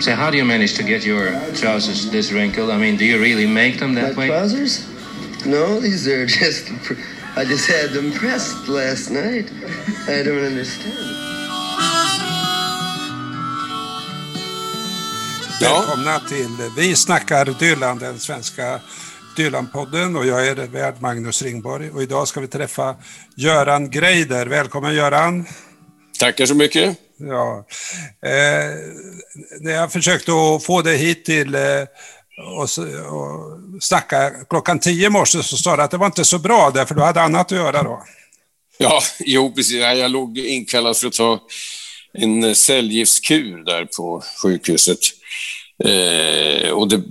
So how do you manage to get your trousers this wrinkled? I mean, do you really make them that My way? trousers? No, these are just. I just had them pressed last night. I don't understand. Ja. Välkomna till Vi snackar Dylan, den svenska Dylan-podden och jag är värd Magnus Ringborg och idag ska vi träffa Göran Greider. Välkommen Göran! Tackar så mycket. Ja. Eh, när jag försökte att få dig hit till eh, och, och snacka klockan tio i morse så sa du att det var inte så bra därför du hade annat att göra då. Ja, jo precis. Ja, Jag låg inkallad för att ta en eh, cellgiftskur där på sjukhuset. Eh, och det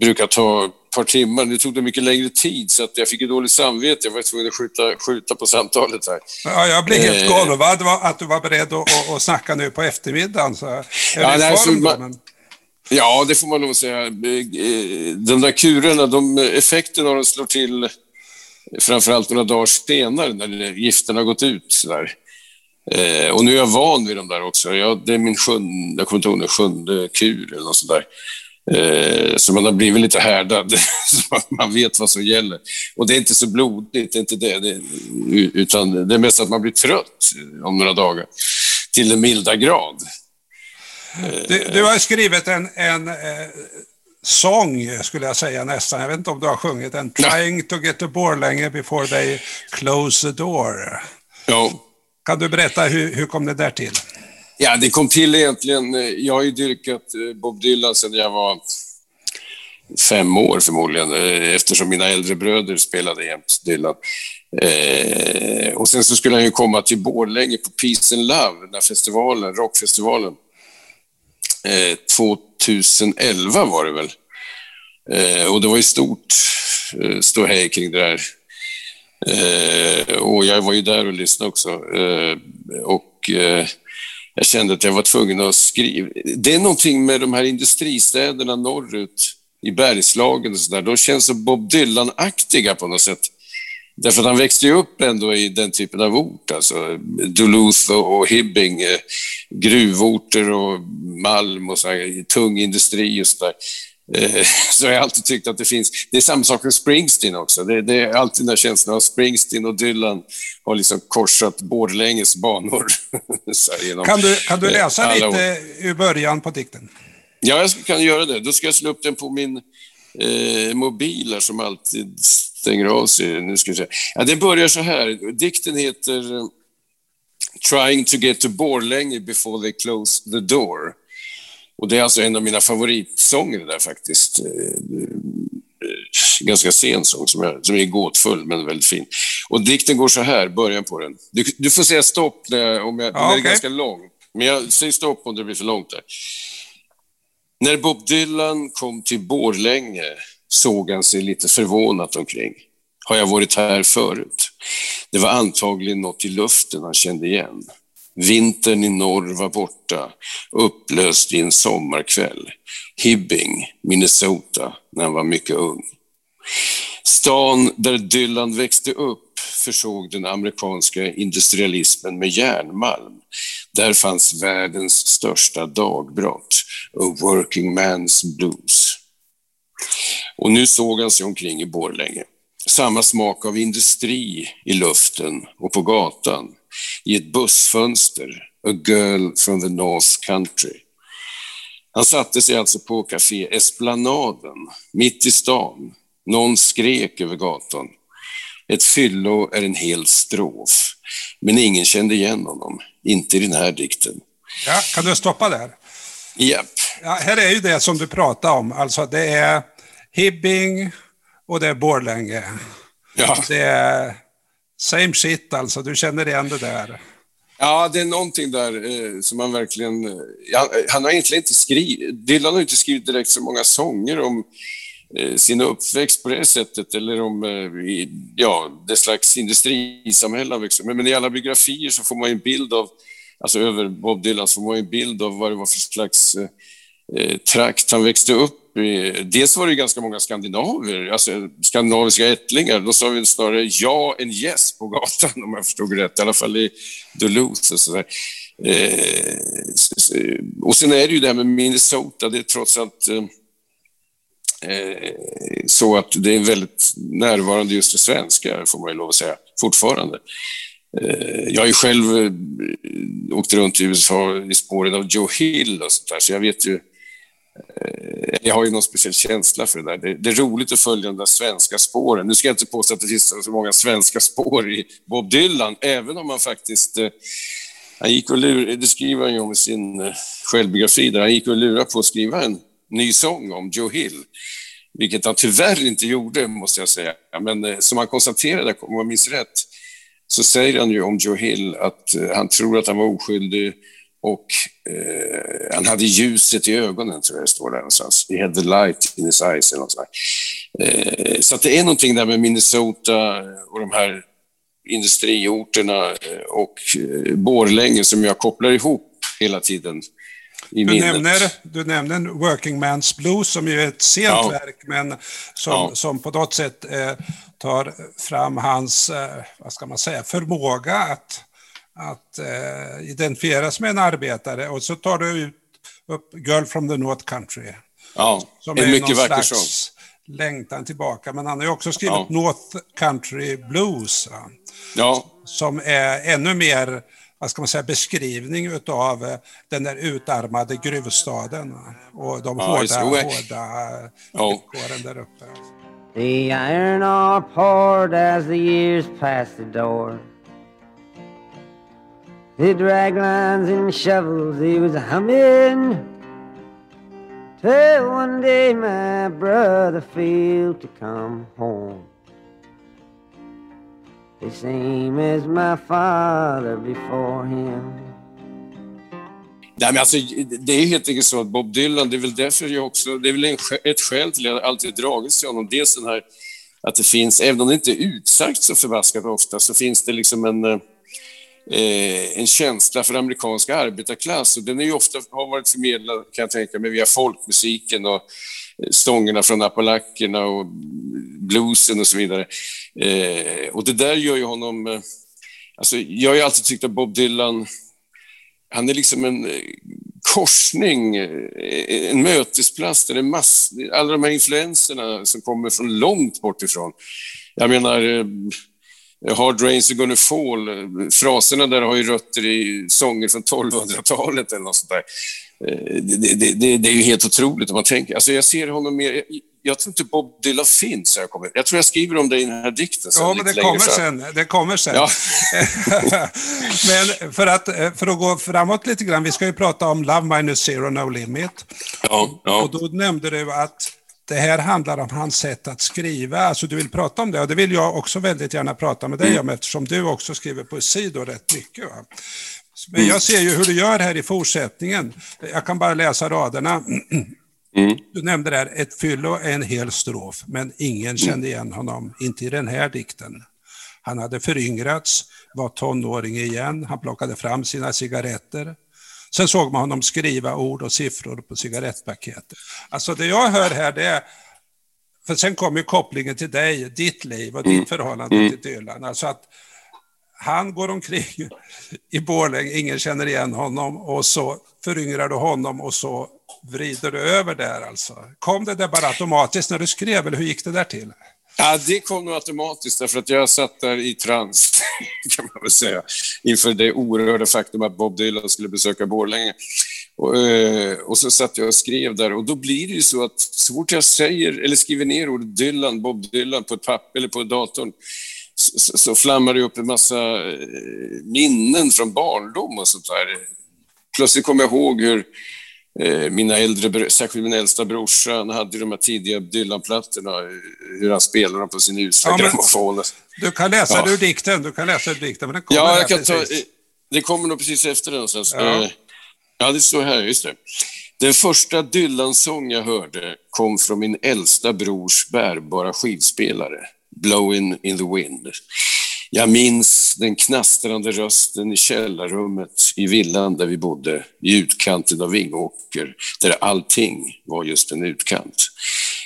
brukar ta par timmar. Nu tog det mycket längre tid så att jag fick ju dåligt samvete. Jag var tvungen att skjuta, skjuta på samtalet här. Ja, jag blev helt Eh. golvad va- att du var beredd att, att, snacka nu på eftermiddagen. Så är Ja, nej, form så då? man- Men- Ja, det får man nog säga. Eh, De där kurerna, de, effekten av dem slår till framförallt några dagar senare när det- gifterna har gått ut. Sådär. Eh, och nu är jag van vid dem där också. Jag, det är min sjunde, jag kommer inte ihåg, sjunde kur eller något sånt där. Eh, så man har blivit lite härdad, så man- man vet vad som gäller. Och det är inte så blodigt, det är inte det. det utan det är mest att man blir trött om några dagar. Till en milda grad. Du, du har skrivit en, en eh, sång, skulle jag säga nästan. Jag vet inte om du har sjungit den. Trying to get to Borlänge before they close the door. Ja. Kan du berätta hur, hur kom det där till? Ja, det kom till egentligen... Eh, jag har ju dyrkat eh, Bob Dylan sedan jag var fem år förmodligen, eh, eftersom mina äldre bröder spelade jämt Dylan. Eh, och sen så skulle han ju komma till Borlänge på Peace and Love, den här festivalen, rockfestivalen. Eh, 2011 var det väl. Eh, och det var ju stort eh, ståhej kring det där. Eh, och jag var ju där och lyssnade också. Eh, och eh, jag kände att jag var tvungen att skriva. Det är någonting med de här industristäderna norrut i Bergslagen och sådär. De känns så Bob Dylan-aktiga på något sätt. Därför att han växte ju upp ändå i den typen av ort, alltså Duluth och Hibbing, eh, gruvorter och malm och så här, tung industri och sådär. Eh, Så jag har alltid tyckt att det finns, det är samma sak med Springsteen också. Det, det är alltid den här känslan av Springsteen och Dylan har liksom korsat Borlänges banor. Genom, Kan du, kan du eh, läsa alla år. lite ur början på dikten? Ja, jag kan göra det. Då ska jag slå upp den på min eh, mobil här som alltid stänger av sig. Nu ska vi se. Ja, det börjar så här. Dikten heter eh, Trying to get to Borlänge before they close the door. Och det är alltså en av mina favoritsånger där faktiskt. Eh, eh, Ganska sen sång som är, som är gåtfull men väldigt fin. Och dikten går så här, början på den. Du, du får säga stopp när, jag- om jag, Ja, det är ganska lång. Men jag säger stopp om det blir för långt där. När Bob Dylan kom till Borlänge såg han sig lite förvånat omkring. Har jag varit här förut? Det var antagligen något i luften han kände igen. Vintern i norr var borta, upplöst i en sommarkväll. Hibbing, Minnesota, när han var mycket ung. Stan där Dylan växte upp försåg den amerikanska industrialismen med järnmalm. Där fanns världens största dagbrott, A Working Man's Blues. Och nu såg han sig omkring i Borlänge. Samma smak av industri i luften och på gatan. I ett bussfönster, A Girl from the North Country. Han satte sig alltså på Café Esplanaden, mitt i stan. Någon skrek över gatan. Ett fyllo är en hel strof. Men ingen kände igen honom. Inte i den här dikten. Ja, kan du stoppa där? Japp. Ja, här är ju det som du pratade om. Alltså det är Hibbing och det är Borlänge. Ja. Det är same shit alltså. Du känner igen det där. Ja, det är någonting där eh, som man verkligen... Eh, han, eh, han har egentligen inte skrivit... Dylan har inte skrivit direkt så många sånger om eh, sin uppväxt på det sättet eller om eh, i, ja, det slags industrisamhälle han växte upp. men, men i alla biografier så får man ju en bild av, alltså över Bob Dylan, så får man ju en bild av vad det var för slags eh, eh trakt han växte upp i. Dels var det ju ganska många skandinaver, alltså skandinaviska ättlingar. Då sa vi snarare ja än yes på gatan om jag förstod rätt, i alla fall i Duluth och sådär. Eh, och sen är det ju det här med Minnesota, det är trots allt eh, eh, så att det är väldigt närvarande just för svenskar, får man ju lov att säga, fortfarande. Eh, jag har ju själv eh, åkt runt i USA i spåren av Joe Hill och sånt där, så jag vet ju Eh, jag har ju någon speciell känsla för det där. Det, det, är roligt att följa de där svenska spåren. Nu ska jag inte påstå att det finns så många svenska spår i Bob Dylan, även om man faktiskt... Eh, han gick och lurade, det skriver han ju om i sin eh, självbiografi, där han gick och lurade på att skriva en ny sång om Joe Hill. Vilket han tyvärr inte gjorde, måste jag säga. Men som han konstaterade, om jag minns rätt, så säger han ju om Joe Hill att han tror att han var oskyldig och eh, han hade ljuset i ögonen, tror jag det står där någonstans. He had the light in his eyes eller något sånt eh, Så det är någonting där med Minnesota och de här industriorterna eh, och eh, Borlänge som jag kopplar ihop hela tiden du nämner, du nämner Working Man's Blues som ju är ett sent ja. verk men som, ja. som på något sätt eh, tar fram hans, eh, vad ska man säga, förmåga att, att eh, identifieras med en arbetare och så tar du ut upp Girl from the North Country. Ja, som en är mycket någon vacker slags sång. längtan tillbaka. Men han har ju också skrivit ja. North Country Blues. Ja. Som är ännu mer vad ska man säga, beskrivning av eh, den där utarmade gruvstaden och de ja, hårda, hårda villkoren där uppe. The iron ore poured as the years passed the door. The drag lines and shovels he was humming. Till one day my brother failed to come home. The same as my father before him. Nej, men alltså, det är helt enkelt så att Bob Dylan, det är väl därför jag också, det är väl en, ett skäl till att jag alltid dragits till honom. Dels den här att det finns, även om det inte är utsagt så förbaskat ofta, så finns det liksom en, eh, eh, en känsla för amerikansk arbetarklass. Och den är ju ofta, har varit förmedlad, kan jag tänka mig, via folkmusiken och eh, stångerna från Appalackerna och bluesen och så vidare. Eh, och det där gör ju honom... Eh, alltså, jag har ju alltid tyckt att Bob Dylan han är liksom en eh, korsning, eh, en mötesplats där det är mass, alla de här influenserna som kommer från långt bort ifrån. Jag menar, eh, Hard Rains are gonna fall, fraserna där har ju rötter i sånger från 1200-talet eller något sånt där. Det, det, det, det, är ju helt otroligt om man tänker. Alltså jag ser honom mer jag tror inte Bob Dylan finns. Jag, kommer. jag tror jag skriver om det i den här dikten sen. Ja, men det kommer sen. Det kommer sen. Ja. men för att, för att gå framåt lite grann, vi ska ju prata om Love Minus Zero No Limit. Ja, ja. Och då nämnde du att det här handlar om hans sätt att skriva. Alltså du vill prata om det och det vill jag också väldigt gärna prata med dig om eftersom du också skriver poesi då rätt mycket. Va? Men jag ser ju hur du gör här i fortsättningen. Jag kan bara läsa raderna. Mm. Du nämnde där, ett fyllo är en hel strof, men ingen mm. kände igen honom, inte i den här dikten. Han hade föryngrats, var tonåring igen, han plockade fram sina cigaretter. Sen såg man honom skriva ord och siffror på cigarettpaketet. Alltså det jag hör här det är, för sen kommer kopplingen till dig, ditt liv och ditt mm. förhållande mm. till Dylan. Alltså att han går omkring i Borlänge, ingen känner igen honom och så föryngrar du honom och så vrider du över där alltså. Kom det där bara automatiskt när du skrev eller hur gick det där till? Ja, det kom nog automatiskt därför att jag satt där i trans, kan man väl säga, inför det oerhörda faktum att Bob Dylan skulle besöka Borlänge. Och, eh, och, så satt jag och skrev där och då blir det ju så att så fort jag säger eller skriver ner ordet Dylan, Bob Dylan på ett papper eller på datorn så, så flammar det upp en massa eh, minnen från barndom och sånt där. Plötsligt kommer jag ihåg hur mina äldre, särskilt min äldsta brorsa, han hade de här tidiga Dylan-plattorna, hur han spelade dem på sin usla grammofon. Du kan läsa ja. ur dikten, du kan läsa ur dikten, men den kommer Ja, jag kan ta, det kommer nog precis efter den någonstans. Ja. ja, det står här, just det. Den första Dylan-sång jag hörde kom från min äldsta brors bärbara skivspelare. Blowing in the wind. Jag minns den knastrande rösten i källarrummet i villan där vi bodde, i utkanten av Vingåker, där allting var just en utkant.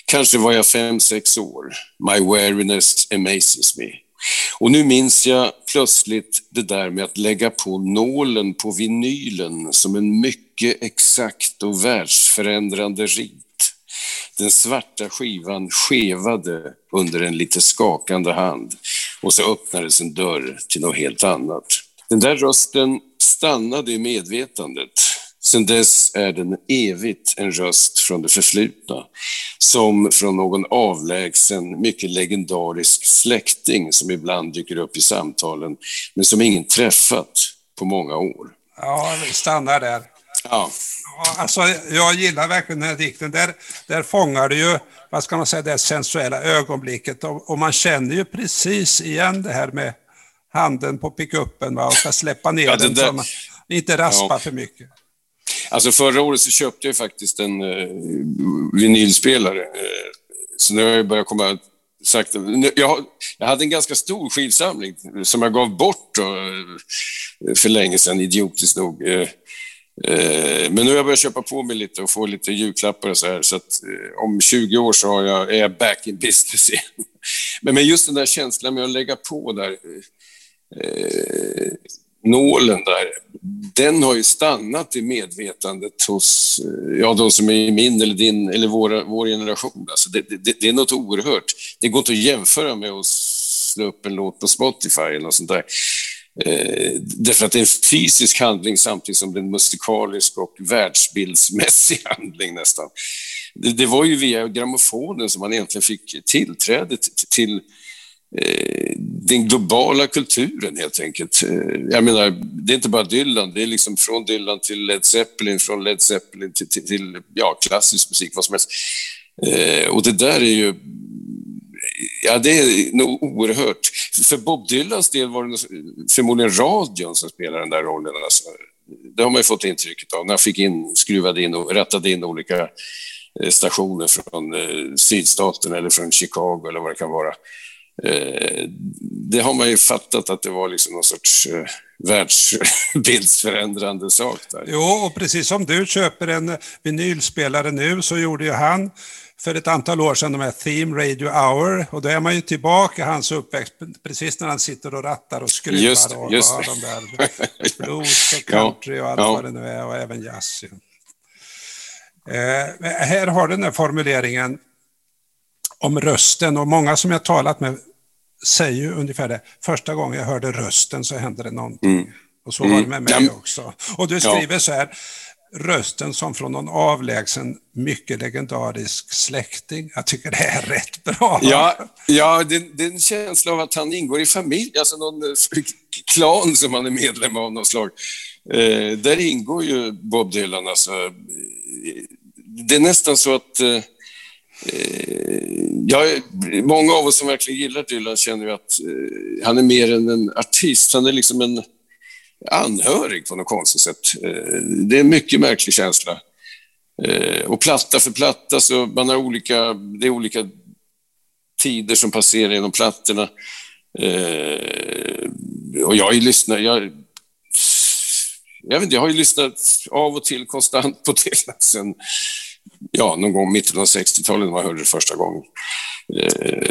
Kanske var jag fem, sex år. My wariness amazes me. Och nu minns jag plötsligt det där med att lägga på nålen på vinylen som en mycket exakt och världsförändrande rit. Den svarta skivan skevade under en lite skakande hand och så öppnades en dörr till något helt annat. Den där rösten stannade i medvetandet. Sen dess är den evigt en röst från det förflutna, som från någon avlägsen, mycket legendarisk släkting som ibland dyker upp i samtalen, men som ingen träffat på många år. Ja, vi stannar där. Ja. Alltså, jag gillar verkligen den här dikten. Där, där fångar du ju, vad ska man säga, det sensuella ögonblicket och, och man känner ju precis igen det här med handen på pickuppen och ska släppa ner ja, den där... så man inte raspar ja. för mycket. Alltså förra året så köpte jag faktiskt en uh, vinylspelare. Uh, så nu har jag börjat komma sagt, jag, jag hade en ganska stor skivsamling som jag gav bort då, eh, för länge sedan, idiotiskt nog. Eh, men nu har jag börjat köpa på mig lite och få lite julklappar och så här. Så att eh, om 20 år så har jag, är jag back in business igen. Men, men just den där känslan med att lägga på där eh, eh nålen där, den har ju stannat i medvetandet hos ja, de som är i min eller din eller vår, vår generation. Alltså det, det, det är något oerhört. Det går inte att jämföra med att slå upp en låt på Spotify eller något sånt där. Eh, därför att det är en fysisk handling samtidigt som det är en musikalisk och världsbildsmässig handling nästan. Det, det var ju via grammofonen som man egentligen fick tillträde till, Eh, den globala kulturen helt enkelt. Eh, jag menar, det är inte bara Dylan, det är liksom från Dylan till Led Zeppelin, från Led Zeppelin till, till, till ja, klassisk musik, vad som helst. Eh, och det där är ju, ja det är nog oerhört. För Bob Dylans del var det förmodligen radion som spelade den där rollen. Alltså, det har man ju fått intrycket av när han fick in, skruvade in och rättade in olika eh, stationer från eh, sydstaten eller från Chicago eller vad det kan vara. Eh, det har man ju fattat att det var liksom någon sorts eh, världsbildsförändrande sak där. Jo, och precis som du köper en vinylspelare nu så gjorde ju han för ett antal år sedan de här Theme Radio Hour och då är man ju tillbaka i hans uppväxt precis när han sitter och rattar och skruvar just, och just. har de där blues och country och allt ja. vad det nu är och även jazz. Eh, här har du den här formuleringen om rösten och många som jag talat med säger ju ungefär det. Första gången jag hörde rösten så hände det någonting. Mm. Och så var det med mig mm. också. Och du skriver så här, rösten som från någon avlägsen, mycket legendarisk släkting. Jag tycker det är rätt bra. Ja, ja det, det är en känsla av att han ingår i familj, alltså någon eh, klan som han är medlem av något slag. Eh, där ingår ju Bob Dylan. Alltså. Eh, det är nästan så att eh, Eh, ja, många av oss som verkligen gillar Dylan känner ju att eh, han är mer än en artist. Han är liksom en anhörig på något konstigt sätt. Det är en mycket märklig känsla. Eh, och platta för platta, så man har olika, det är olika tider som passerar genom plattorna. Eh, och jag har ju lyssnat, jag, jag, vet, jag har ju lyssnat av och till konstant på Dylan sen ja, någon gång mitten av 60-talet när man hörde det första gången. Eh,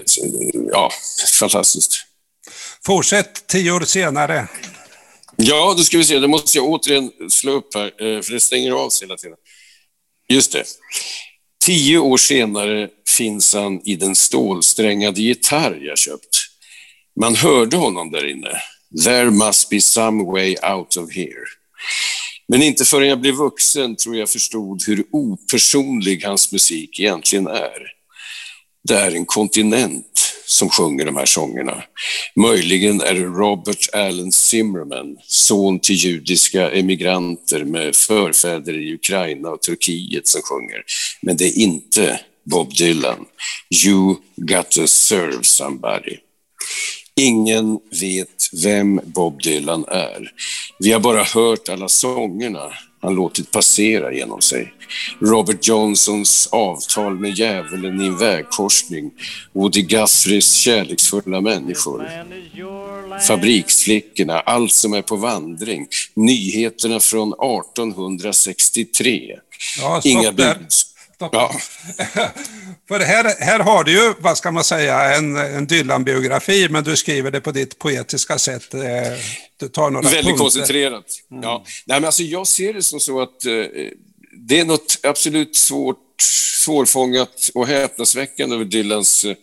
ja, fantastiskt. Fortsätt tio år senare. Ja, då ska vi se. Det måste jag återigen slå upp här, eh, för det stänger av sig hela tiden. Just det. Tio år senare finns han i den stålsträngade gitarr jag köpt. Man hörde honom där inne. There must be some way out of here. Men inte förrän jag blev vuxen tror jag förstod hur opersonlig hans musik egentligen är. Det är en kontinent som sjunger de här sångerna. Möjligen är det Robert Allen Zimmerman, son till judiska emigranter med förfäder i Ukraina och Turkiet som sjunger. Men det är inte Bob Dylan. You got to serve somebody. Ingen vet vem Bob Dylan är. Vi har bara hört alla sångerna han låtit passera genom sig. Robert Johnsons avtal med djävulen i en vägkorsning, Woody Guthries kärleksfulla människor. Fabriksflickorna, allt som är på vandring, nyheterna från 1863. Ja, Inga där. Ja. För här, här har du ju, vad ska man säga, en, en Dylan-biografi, men du skriver det på ditt poetiska sätt. Eh, du tar några Väldigt punkter. koncentrerat. Mm. Ja. Nej, men alltså, jag ser det som så att eh, det är något absolut svårt, svårfångat och häpnadsväckande över Dylans Eh,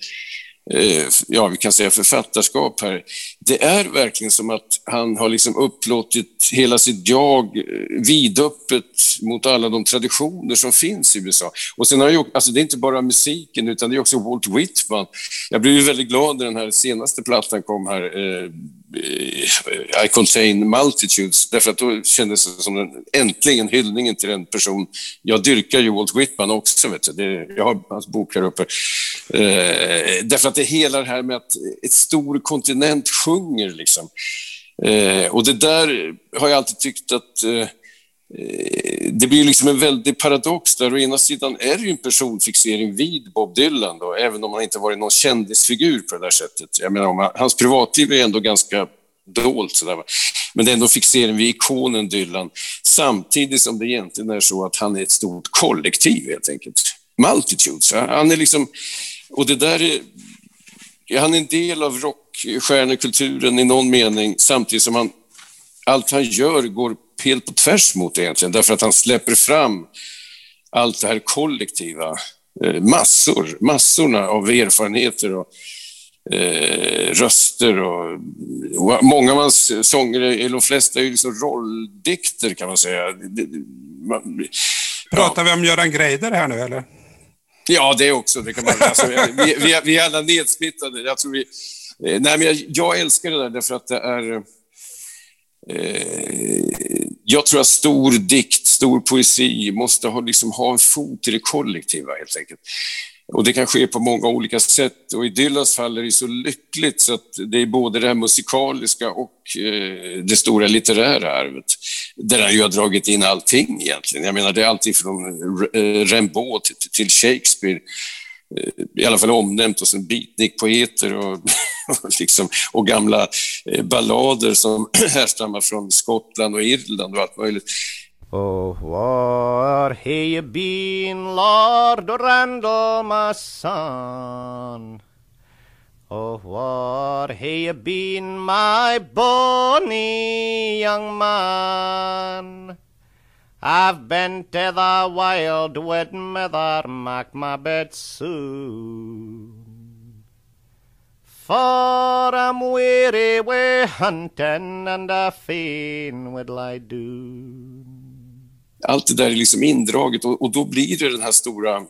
Eh, ja, vi kan säga författarskap här. Det är verkligen som att han har liksom upplåtit hela sitt jag eh, vidöppet mot alla de traditioner som finns i USA. Och sen har jag, alltså det är inte bara musiken utan det är också Walt Whitman. Jag blev ju väldigt glad när den här senaste plattan kom här, eh, i contain multitudes, därför att då kändes det som en, äntligen hyllningen till en person. Jag dyrkar ju Walt Whitman också, vet du. Det, jag har hans bok här uppe. Eh, därför att det hela det här med att ett stor kontinent sjunger, liksom. Eh, och det där har jag alltid tyckt att eh, Eh, det blir liksom en väldig paradox där. Å ena sidan är det ju en personfixering vid Bob Dylan, då, även om han inte varit någon kändisfigur på det där sättet. Jag menar, hans privatliv är ändå ganska dolt. Sådär. Men det är ändå fixering vid ikonen Dylan, samtidigt som det egentligen är så att han är ett stort kollektiv helt enkelt. Multitudes. Han är liksom... Och det där är... Han är en del av rockstjärnekulturen i någon mening, samtidigt som han... Allt han gör går helt på tvärs mot det egentligen, därför att han släpper fram allt det här kollektiva. Eh, massor, massorna av erfarenheter och eh, röster och, och, många av hans sånger, eller de flesta, är ju liksom rolldikter kan man säga. Man, Pratar ja. vi om Göran Greider här nu eller? Ja, det också. Det kan man, alltså, vi, vi, vi, är alla nedsmittade. Jag, tror vi, eh, nej, men jag, jag älskar det där därför att det är Eh, jag tror att stor dikt, stor poesi måste ha, liksom, ha en fot i det kollektiva helt enkelt. Och det kan ske på många olika sätt och i Dylans fall är det så lyckligt så att det är både det här musikaliska och eh, det stora litterära arvet. Där han ju har dragit in allting egentligen. Jag menar det är alltid från eh, Rimbaud till, till Shakespeare Eh, i alla fall omnämnt och sen beatnikpoeter och, och, liksom, och gamla eh, ballader som härstammar från Skottland och Irland och allt möjligt. Oh, where have you been, Lord Randall, my son? Oh, where have you been, my bonny young man? I've been to the wild with mother Mac my bed soon. For I'm weary with hunting and a fain would lie do. Allt det där är liksom indraget och, och då blir det den här stora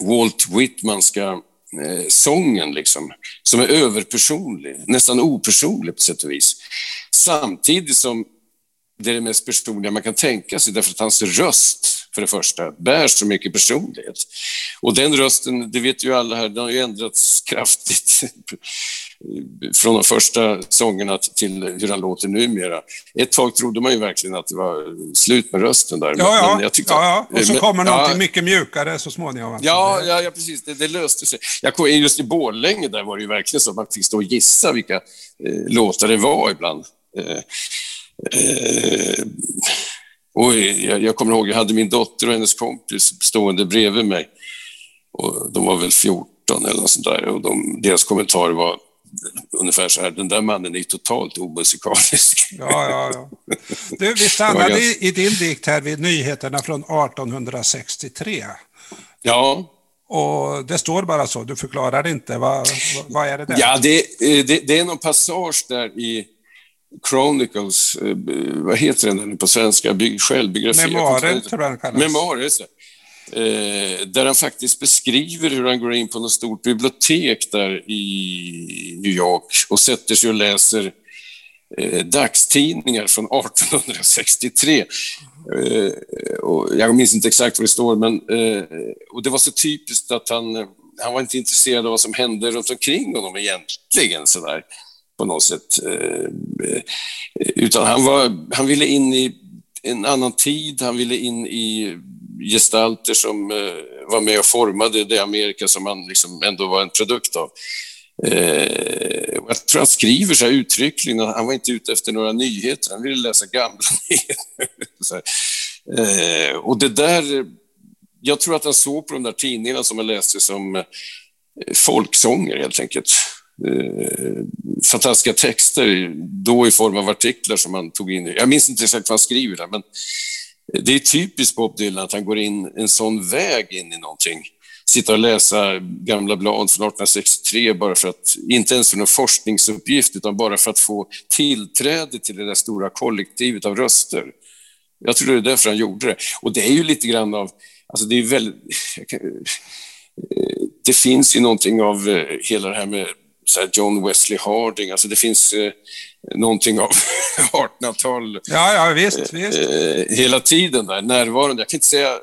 Walt Whitmanska eh, sången liksom, som är överpersonlig, nästan opersonlig på sätt och vis. Samtidigt som det är det mest personliga man kan tänka sig därför att hans röst, för det första, bär så mycket personlighet. Och den rösten, det vet ju alla här, den har ju ändrats kraftigt från de första sångerna till hur han låter numera. Ett tag trodde man ju verkligen att det var slut med rösten där. Ja, ja, men jag tyckte ja, ja. och så kommer men, någonting ja, mycket mjukare så småningom. Ja, ja, ja precis. Det, det löste sig. Jag kom, just i Borlänge där var det ju verkligen så att man fick stå och gissa vilka eh, låtar det var ibland. Eh, Eh, och jag, jag kommer ihåg, jag hade min dotter och hennes kompis stående bredvid mig. Och de var väl 14 eller något sånt där. Och de, deras kommentar var ungefär så här, den där mannen är totalt omusikalisk. Ja, ja, ja. Du, vi stannade ganska... i, din dikt här vid nyheterna från 1863. Ja. Och det står bara så, du förklarar inte. Vad, vad är det där? Ja, det, eh, det, det är någon passage där i Chronicles, eh, vad heter den på svenska, självbiografi? Memoarer tror jag den kallas. Memoarer, eh, där han faktiskt beskriver hur han går in på något stort bibliotek där i New York och sätter sig och läser eh, dagstidningar från 1863. Eh, och jag minns inte exakt vad det står, men eh, och det var så typiskt att han, han var inte intresserad av vad som hände runt omkring honom egentligen. Sådär på något sätt. Eh, utan han, var, han ville in i en annan tid, han ville in i gestalter som eh, var med och formade det Amerika som han liksom ändå var en produkt av. Eh, jag tror han skriver så här uttryckligen, han var inte ute efter några nyheter, han ville läsa gamla nyheter. Och det där jag tror att han såg på de där tidningarna som han läste som folksånger helt enkelt. Eh, fantastiska texter, då i form av artiklar som han tog in. Jag minns inte exakt vad han skriver där, men det är typiskt Bob Dylan att han går in en sån väg in i någonting. Sitta och läsa gamla blad från 1863 bara för att, inte ens för någon forskningsuppgift, utan bara för att få tillträde till det där stora kollektivet av röster. Jag tror det är därför han gjorde det. Och det är ju lite grann av, alltså det är väldigt, eh, det finns ju någonting av eh, hela det här med så John Wesley Harding, alltså det finns eh, någonting av 1800-tal Ja, ja visst, visst. eh, hela tiden där, närvarande. Jag kan inte säga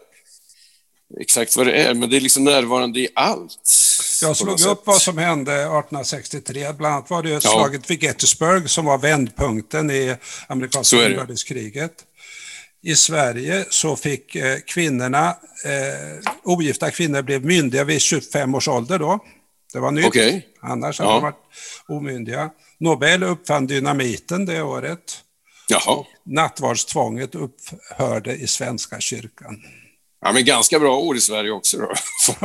exakt vad det är, men det är liksom närvarande i allt. Jag slog upp sätt. vad som hände 1863. Bland annat var det Ja. slaget vid Gettysburg som var vändpunkten i amerikanska inbördeskriget. I Sverige så fick eh, kvinnorna, eh, ogifta kvinnor blev myndiga vid 25 års ålder då. Det var nytt. Okej. Annars hade Ja. de varit omyndiga. Nobel uppfann dynamiten det året. Jaha. Nattvardstvånget upphörde i Svenska kyrkan. Ja, men ganska bra år i Sverige också då.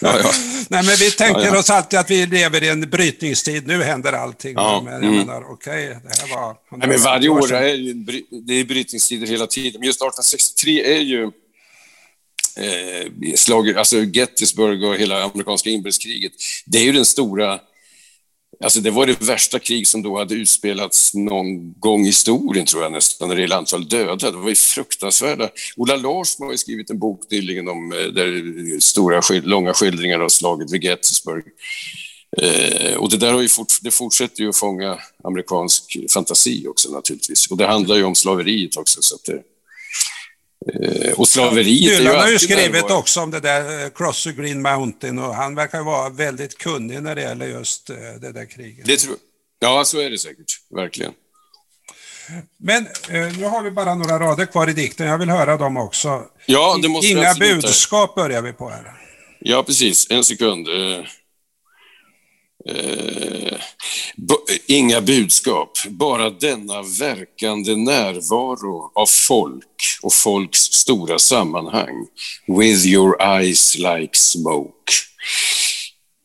Ja, ja. Nej, men vi tänker Ja, oss alltid att vi lever i en brytningstid. Nu händer allting. Ja, Men jag mm. menar, okej, det här var... Nej, men varje år är ju det är brytningstider hela tiden. Men just 1863 är ju eh, slaget, alltså Gettysburg och hela amerikanska inbördeskriget. Det är ju den stora Alltså det var det värsta krig som då hade utspelats någon gång i historien, tror jag nästan, när det gäller antal döda. Det var ju fruktansvärda. Ola Larsson har ju skrivit en bok nyligen om eh, där, stora, långa skildringar av slaget vid Gettysburg. Eh, och det där har ju fort, det fortsätter ju att fånga amerikansk fantasi också naturligtvis. Och det handlar ju om slaveriet också. Så att det, och slaveriet Dylan har ju skrivit närvarande. också om det där eh, Cross the Green Mountain och han verkar vara väldigt kunnig när det gäller just eh, det där kriget. Det tror, ja, så är det säkert. Verkligen. Men eh, nu har vi bara några rader kvar i dikten. Jag vill höra dem också. Ja, det måste Inga budskap börjar vi på här. Ja, precis. En sekund. Eh, inga budskap, bara denna verkande närvaro av folk och folks stora sammanhang. With your eyes like smoke.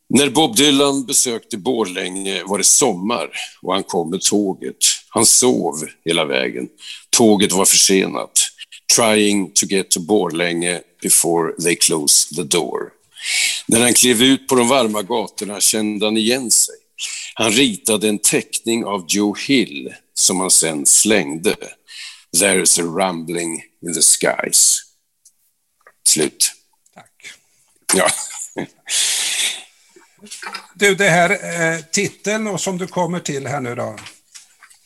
När Bob Dylan besökte Borlänge var det sommar och han kom med tåget. Han sov hela vägen. Tåget var försenat. Trying to get to Borlänge before they close the door. När han klev ut på de varma gatorna kände han igen sig. Han ritade en teckning av Joe Hill som han sen slängde. There's a rumbling in the skies. Slut. Tack. Ja. Du, det här eh, titeln och som du kommer till här nu då.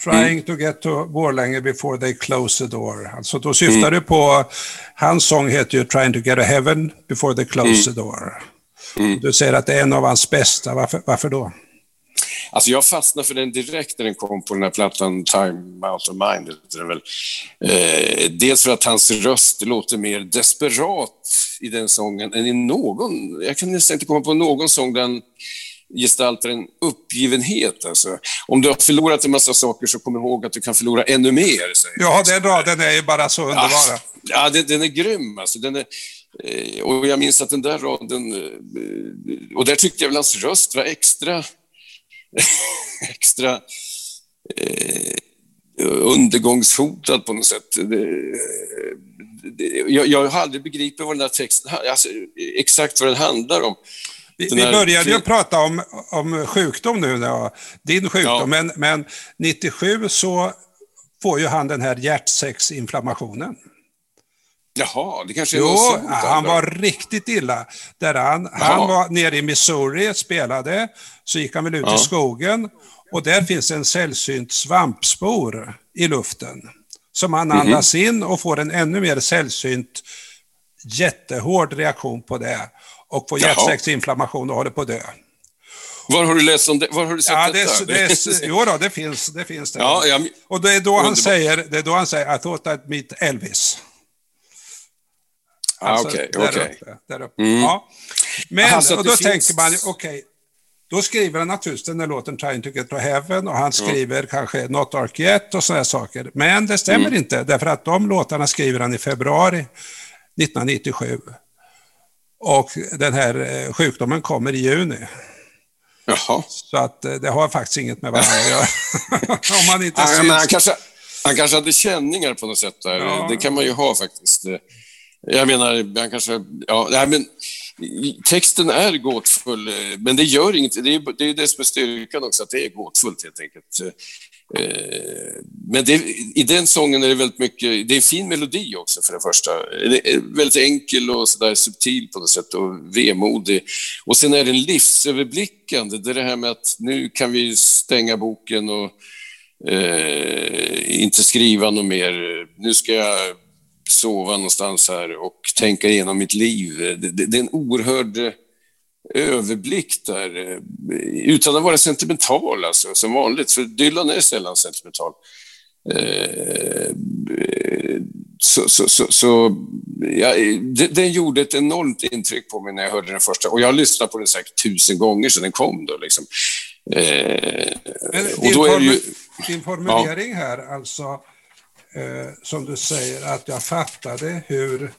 Trying Mm. to get to Borlänge before they close the door. Alltså då syftar Mm. du på, hans sång heter ju Trying to get to heaven before they close Mm. the door. Du säger att det är en av hans bästa, varför, varför då? Alltså jag fastnade för den direkt när den kom på den här plattan Time Out of Mind. heter den väl. Eh, dels för att hans röst låter mer desperat i den sången än i någon... Jag kan nästan inte komma på någon sång där han gestaltar en uppgivenhet. Alltså. Om du har förlorat en massa saker så kom ihåg att du kan förlora ännu mer. Ja, den raden är ju bara så underbara. Ja, den, den är grym. Alltså. Den är, och jag minns att den där raden... Eh, och där tyckte jag väl hans röst var extra... extra eh, undergångshotad på något sätt. Det, det, jag, jag har aldrig begripit vad den där texten... Alltså, exakt vad den handlar om. Vi, vi började ju prata om, om sjukdom nu, då, din sjukdom, Ja. men, men 97 så får ju han den här hjärtsäcksinflammationen. Jaha, det kanske Jo, något sånt. han var riktigt illa. Där han, han var nere i Missouri, spelade, så gick han väl ut Ja. i skogen och där finns en sällsynt svampspor i luften som Mhm. han andas in och får en ännu mer sällsynt jättehård reaktion på det och får hjärtsäcksinflammation och håller på att dö. Var har du läst om det? Var har du sett Ja, detta? det, det, jo då, det finns det. Finns det. Ja, ja, och det är, då han säger, det är då han säger I thought I'd meet Elvis. Ah, Alltså, Okej, där okej. uppe, där uppe. Mm. Ja. Men Aha, och då finns- tänker man, okej, då skriver han naturligtvis den där låten Trying to get to heaven och han skriver kanske Not Dark Yet och sådana saker. Men det stämmer Mm. inte, därför att de låtarna skriver han i februari 1997. Och den här eh, sjukdomen kommer i juni. Jaha. Så att eh, det har faktiskt inget med varandra att göra. Om man inte Ja, syns. men han, kanske, han kanske hade känningar på något sätt där. Ja. Det kan man ju ha faktiskt. Jag menar, han kanske... Ja, nej, men texten är gåtfull, men det gör inget. Det är det, är det som är styrkan också, att det är gåtfullt helt enkelt. Eh, men det, i den sången är det väldigt mycket... Det är en fin melodi också för det första. Det är väldigt enkel och så där subtil på något sätt och vemodig. Och sen är den livsöverblickande. Det är det här med att nu kan vi stänga boken och eh, inte skriva något mer. Nu ska jag sova någonstans här och tänka igenom mitt liv. Det, det, det är en oerhörd eh, överblick där, eh, utan att vara sentimental alltså, som vanligt, för Dylan är sällan sentimental. Eh, Så, så, så, så ja, det, den gjorde ett enormt intryck på mig när jag hörde den första. Och jag har lyssnat på den säkert tusen gånger sedan den kom. Då, liksom. eh, och då är det ju... din formulering här, alltså, som du säger, att jag fattade hur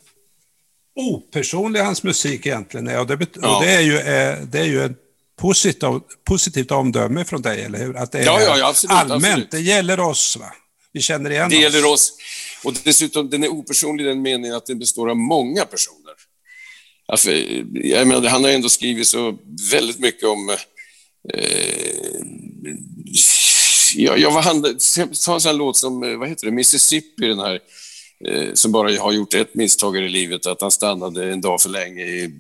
opersonlig hans musik egentligen är. Och det, Ja. och det är ju, eh, det är ju ett positivt, positivt omdöme från dig, eller hur? Att det är Ja, ja, absolut, allmänt. absolut. Det gäller oss, va? Vi känner igen Det oss. gäller oss. Och dessutom, den är opersonlig i den meningen att den består av många personer. Alltså, jag menar, han har ändå skrivit så väldigt mycket om... Eh, ja, jag var handla, ta en sån låt som, eh, vad heter det, Mississippi, den här, eh, som bara har gjort ett misstag i livet, att han stannade en dag för länge i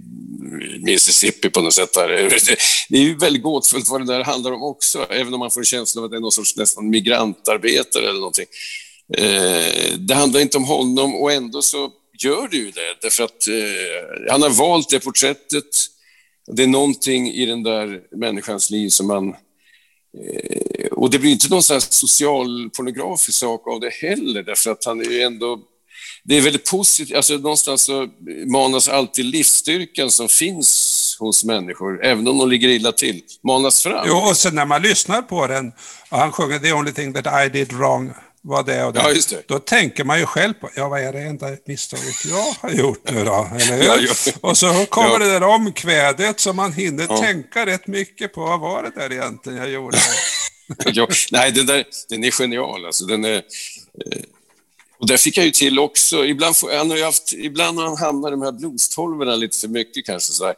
Mississippi på något sätt. Där. Det, det är ju väldigt gåtfullt vad det där handlar om också, även om man får en känsla av att det är någon sorts nästan migrantarbetare eller någonting. Eh, det handlar inte om honom och ändå så gör det ju det, därför att eh, han har valt det porträttet. Det är någonting i den där människans liv som man... Eh, och det blir inte någon sån här sak av det heller, därför att han är ju ändå... Det är väldigt positivt, alltså någonstans så manas alltid livsstyrkan som finns hos människor, även om de ligger illa till, manas fram. Jo, och sen när man lyssnar på den och han sjunger “The only thing that I did wrong” var det och det. Ja, just det. Då tänker man ju själv på, ja vad är det enda misstaget jag har gjort nu då? Eller hur? Ja, ja. Och så kommer det där omkvädet som man hinner tänka rätt mycket på. Vad var det där egentligen jag gjorde? nej, den, där, den är genial. Alltså. Den är, eh, och där fick jag ju till också, ibland, får, han har ju haft, ibland har han hamnat i de här blues-tolvorna lite för mycket kanske, så,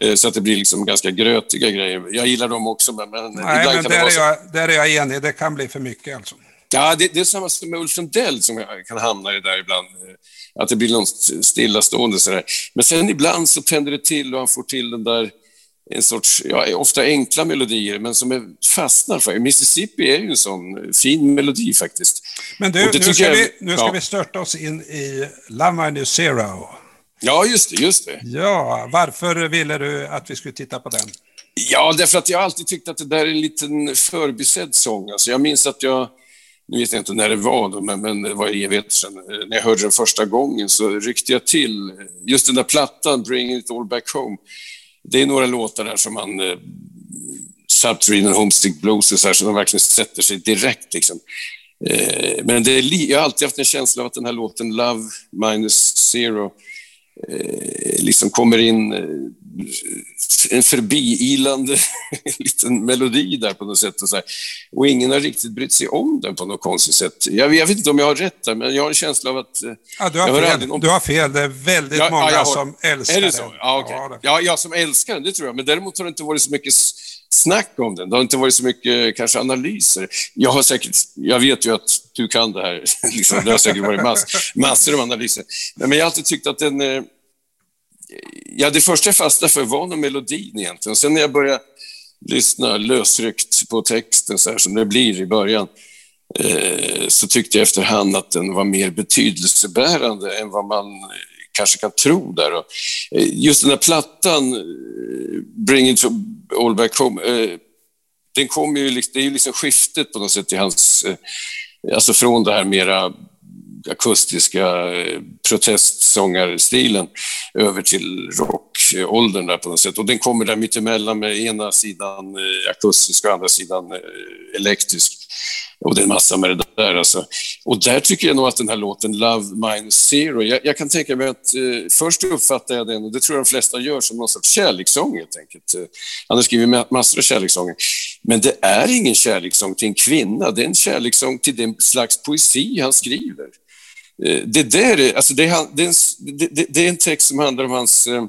eh, så att det blir liksom ganska grötiga grejer. Jag gillar dem också, men, Nej, ibland men kan det där är, jag, där är jag enig. Det kan bli för mycket alltså. Ja, det, det är samma som med Ulf Lundell som jag kan hamna i där ibland. eh, Att det blir något stillastående sådär. Men sen ibland så tänder det till och han får till den där en sorts, ja, ofta enkla melodier, men som är, fastnar för. Mississippi är ju en sån fin melodi faktiskt. Men du, nu ska, jag- vi, nu ska ja. vi störta oss in i Love New Zero. Ja, just det, just det. Ja, varför ville du att vi skulle titta på den? Ja, därför att jag alltid tyckt att det där är en liten förbisedd sång. Alltså jag minns att jag, nu vet jag inte när det var, då, men, men det var evigheter sedan, eh, när jag hörde den första gången så ryckte jag till. Eh, just den där plattan, Bring It All Back Home, det är några låtar där som man eh, Subterranean Homestick Blues och så här, som de verkligen sätter sig direkt. Liksom. Eh, men det är li- jag har alltid haft en känsla av att den här låten Love Minus Zero eh, liksom kommer in eh, en förbiilande liten melodi där på något sätt. Och, så här. och ingen har riktigt brytt sig om den på något konstigt sätt. Jag, jag vet inte om jag har rätt där, men jag har en känsla av att... eh, Ja, du har, fel. någon- du har fel. Det är väldigt Ja, många ja, har- som älskar Är det den. så? Ja, okej. Ja, det- ja, jag som älskar den, det tror jag. Men däremot har det inte varit så mycket snack om den. Det har inte varit så mycket kanske analyser. Jag har säkert, jag vet ju att du kan det här. liksom, det har säkert varit mass, massor av analyser. Men jag har alltid tyckt att den... Ja, det första jag fastnade för var nog melodin egentligen. Sen när jag började lyssna lösryckt på texten så här som det blir i början eh, så tyckte jag efterhand att den var mer betydelsebärande än vad man kanske kan tro där. Och, eh, just den här plattan, eh, Bring it all back home, eh, den kom ju, liksom, det är ju liksom skiftet på något sätt i hans, eh, alltså från det här mera akustiska eh, protestsångarstilen över till rockåldern. där på något sätt. Och den kommer där mittemellan med ena sidan eh, akustisk och andra sidan eh, elektrisk. Och det är en massa med det där alltså. Och där tycker jag nog att den här låten Love Minus Zero, jag, jag kan tänka mig att eh, först uppfattar jag den, och det tror jag de flesta gör, som någon sorts kärlekssång helt enkelt. Eh, han har skrivit massor av kärlekssånger. Men det är ingen kärlekssång till en kvinna, det är en kärlekssång till den slags poesi han skriver. Eh, det, där, alltså det, är, det, är en, det, det är en text som handlar om hans eh,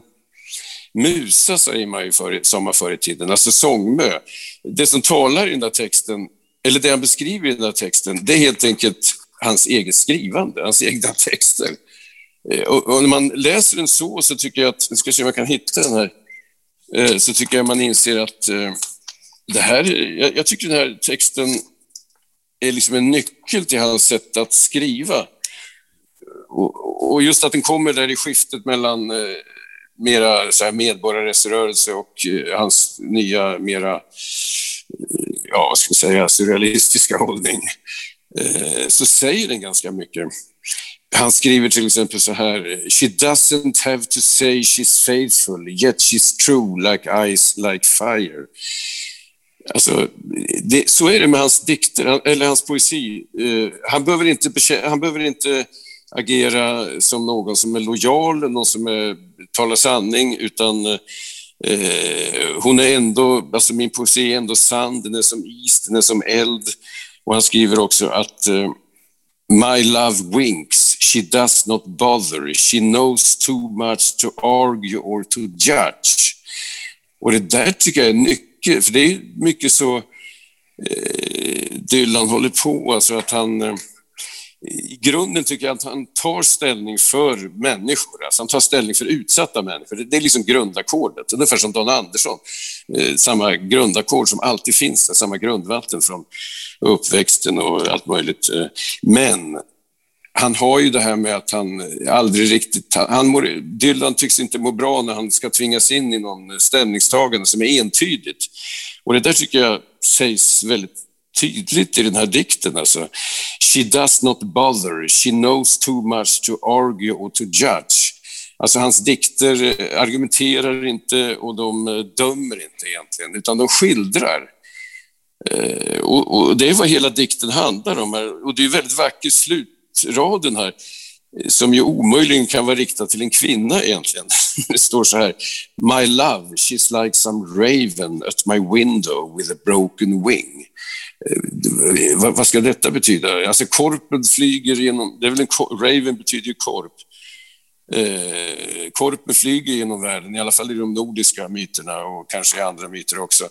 musa, säger man ju förr, som man förr i tiden, alltså sångmö. Det som talar i den där texten, eller det han beskriver i den där texten, det är helt enkelt hans eget skrivande, hans egna texter. Eh, och, och när man läser den så, så tycker jag att, nu ska se om jag kan hitta den här, eh, så tycker jag man inser att eh, det här, jag, jag tycker den här texten är liksom en nyckel till hans sätt att skriva och, och, just att den kommer där i skiftet mellan eh, mera så här medborgarrättsrörelse och eh, hans nya, mera, eh, ja, vad ska jag säga, surrealistiska hållning, eh, så säger den ganska mycket. Han skriver till exempel så här, She doesn't have to say she's faithful, yet she's true like ice, like fire. Alltså, det, så är det med hans dikter, eller hans poesi. Eh, han behöver inte, han behöver inte agera som någon som är lojal, någon som är, talar sanning, utan eh, hon är ändå, alltså min poesi är ändå sann, den är som is, den är som eld. Och han skriver också att eh, My love winks, she does not bother, she knows too much to argue or to judge. Och det där tycker jag är nyckeln, för det är mycket så eh, Dylan håller på, alltså att han eh, i grunden tycker jag att han tar ställning för människor. Alltså han tar ställning för utsatta människor. Det är liksom grundackordet, ungefär som Don Andersson. Eh, samma grundackord som alltid finns, samma grundvatten från uppväxten och allt möjligt. Eh, men han har ju det här med att han aldrig riktigt... Han mår, Dylan tycks inte må bra när han ska tvingas in i någon ställningstagande som är entydigt. Och det där tycker jag sägs väldigt tydligt i den här dikten. Alltså. She does not bother, she knows too much to argue or to judge. Alltså hans dikter eh, argumenterar inte och de eh, dömer inte egentligen, utan de skildrar. Eh, och, och, det är vad hela dikten handlar om. Och det är väldigt vacker slutraden här, eh, som ju omöjligen kan vara riktad till en kvinna egentligen. Det står så här. My love, she's like some raven at my window with a broken wing. Eh, vad, vad, ska detta betyda? Alltså korpen flyger genom, det är väl en, Raven betyder ju korp. Eh, korpen flyger genom världen, i alla fall i de nordiska myterna och kanske i andra myter också,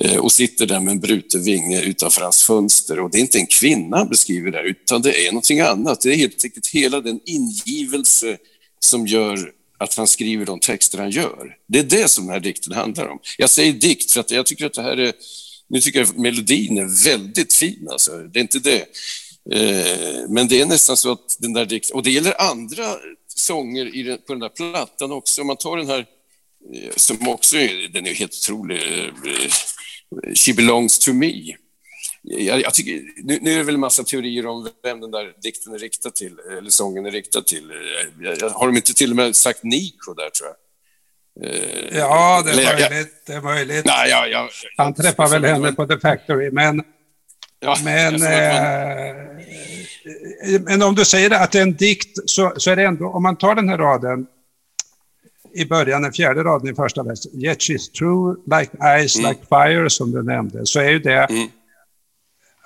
eh, och sitter där med en bruten vinge utanför hans fönster. Och det är inte en kvinna han beskriver där, utan det är någonting annat. Det är helt enkelt hela den ingivelse som gör att han skriver de texter han gör. Det är det som den här dikten handlar om. Jag säger dikt för att jag tycker att det här är nu tycker jag att melodin är väldigt fin, alltså. det är inte det. Eh, men det är nästan så att den där dikten, och det gäller andra sånger i den, på den där plattan också. Om man tar den här, eh, som också är, den är helt otrolig, eh, She belongs to me. Jag, jag tycker, nu, nu, är det väl en massa teorier om vem den där dikten är riktad till, eller sången är riktad till. Eh, jag, har de inte till och med sagt Nico där, tror jag? Eh, ja, det är möjligt. Det är möjligt. Nej, ja, ja, Han träffar väl henne på The Factory, men... Ja, men, eh, men om du säger att det är en dikt, så, så är det ändå, om man tar den här raden i början, den fjärde raden i första versen, Yet she's true like ice, mm. like fire, som du nämnde, så är ju det, mm.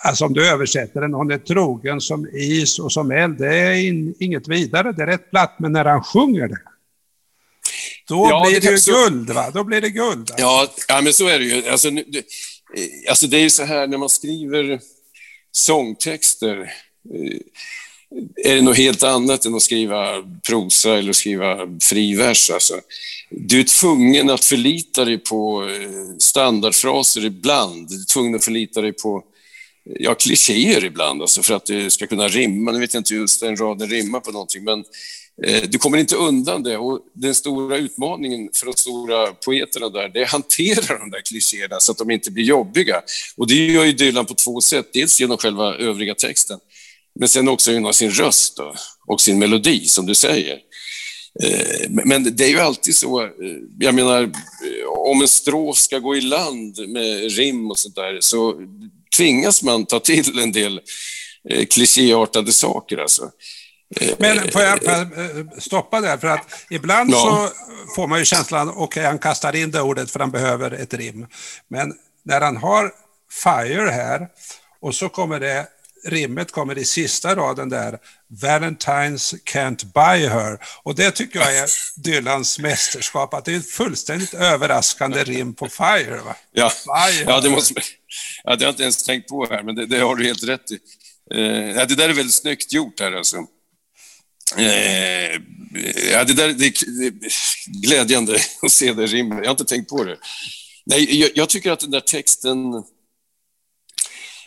alltså om du översätter den, hon är trogen som is och som eld, det är in, inget vidare, det är rätt platt, men när han sjunger det, då ja, blir det, ju så... guld, va? Då blir det guld. Ja, ja, men så är det ju. Alltså, det, alltså, det är ju så här när man skriver sångtexter eh, är det något helt annat än att skriva prosa eller skriva frivers. Alltså. Du är tvungen att förlita dig på eh, standardfraser ibland. Du är tvungen att förlita dig på ja, klichéer ibland alltså för att det ska kunna rimma. Nu vet jag inte just den raden rimmar på någonting, men Eh, Eh, du kommer inte undan det och den stora utmaningen för de stora poeterna där, det är att hantera de där klichéerna så att de inte blir jobbiga. Och det gör ju Dylan på två sätt, dels genom själva övriga texten, men sen också genom sin röst då, och sin melodi, som du säger. Eh, men det är ju alltid så, eh, jag menar, om en strof ska gå i land med rim och sånt där, så tvingas man ta till en del klichéartade saker alltså. Men får jag, eh, stoppa där? För att ibland Ja. så får man ju känslan, okej han kastar in det ordet för han behöver ett rim. Men när han har fire här och så kommer det, rimmet kommer i sista raden där, Valentines can't buy her. Och det tycker jag är Dylans mästerskap, att det är ett fullständigt överraskande rim på fire. Va? Ja, Fire. ja, det måste ja, det har jag inte ens tänkt på här, men det, det har du helt rätt i. Eh, det där är väldigt snyggt gjort här alltså. Eh, ja, det där det, det är glädjande att se det rimmet. Jag har inte tänkt på det. Nej, jag, jag tycker att den där texten...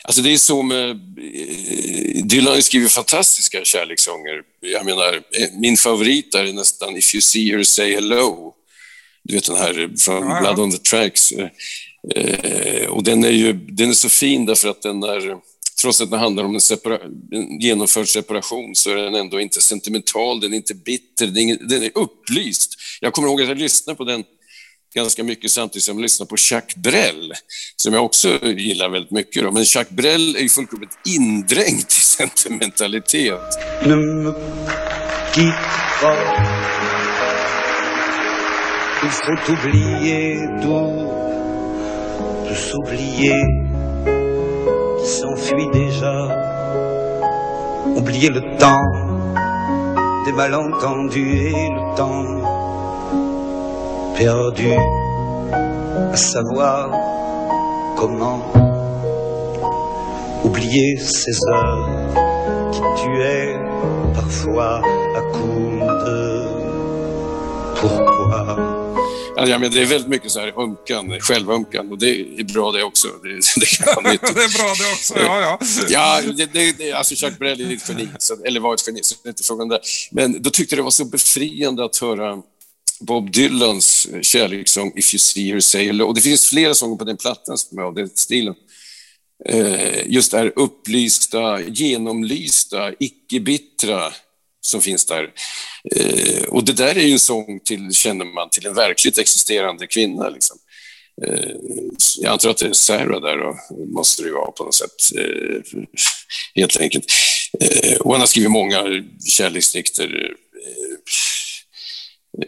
Alltså det är så med... eh, Dylan skriver fantastiska kärlekssånger. Jag menar, eh, min favorit är nästan If you see her say hello. Du vet den här från Ja, ja. Blood on the Tracks. Eh, och den är ju den är så fin därför att den är, trots att den handlar om en, separa, en genomförd separation, så är den ändå inte sentimental, den är inte bitter, den är, ingen- den är upplyst. Jag kommer ihåg att jag lyssnade på den ganska mycket samtidigt som jag lyssnade på Jacques Brel, som jag också gillar väldigt mycket. Då. Men Jacques Brel är ju fullkomligt indränkt i sentimentalitet. Ne me s'enfuit déjà. Oublier le temps des malentendus et le temps perdu à savoir comment oublier ces heures qui tuait parfois à coup de pourquoi. Ja, ja, men det är väldigt mycket så här ömkan, självömkan och det är bra det också. Det, det kan det är bra det också, ja ja. Ja, det, det, det, alltså Jacques Brel är ett geni, så, eller var ett geni, så det är inte frågan det. Men då tyckte jag det var så befriande att höra Bob Dylans kärlekssång If you see her say hello. Och det finns flera sånger på den plattan som är av den stilen. Eh, just det här upplysta, genomlysta, icke-bittra som finns där. Eh, och det där är ju en sång till, känner man, till en verkligt existerande kvinna. Liksom. Eh, jag antar att det är Sarah där och måste det ju vara på något sätt. Eh, helt enkelt. Eh, och han har skrivit många kärleksdikter. Eh,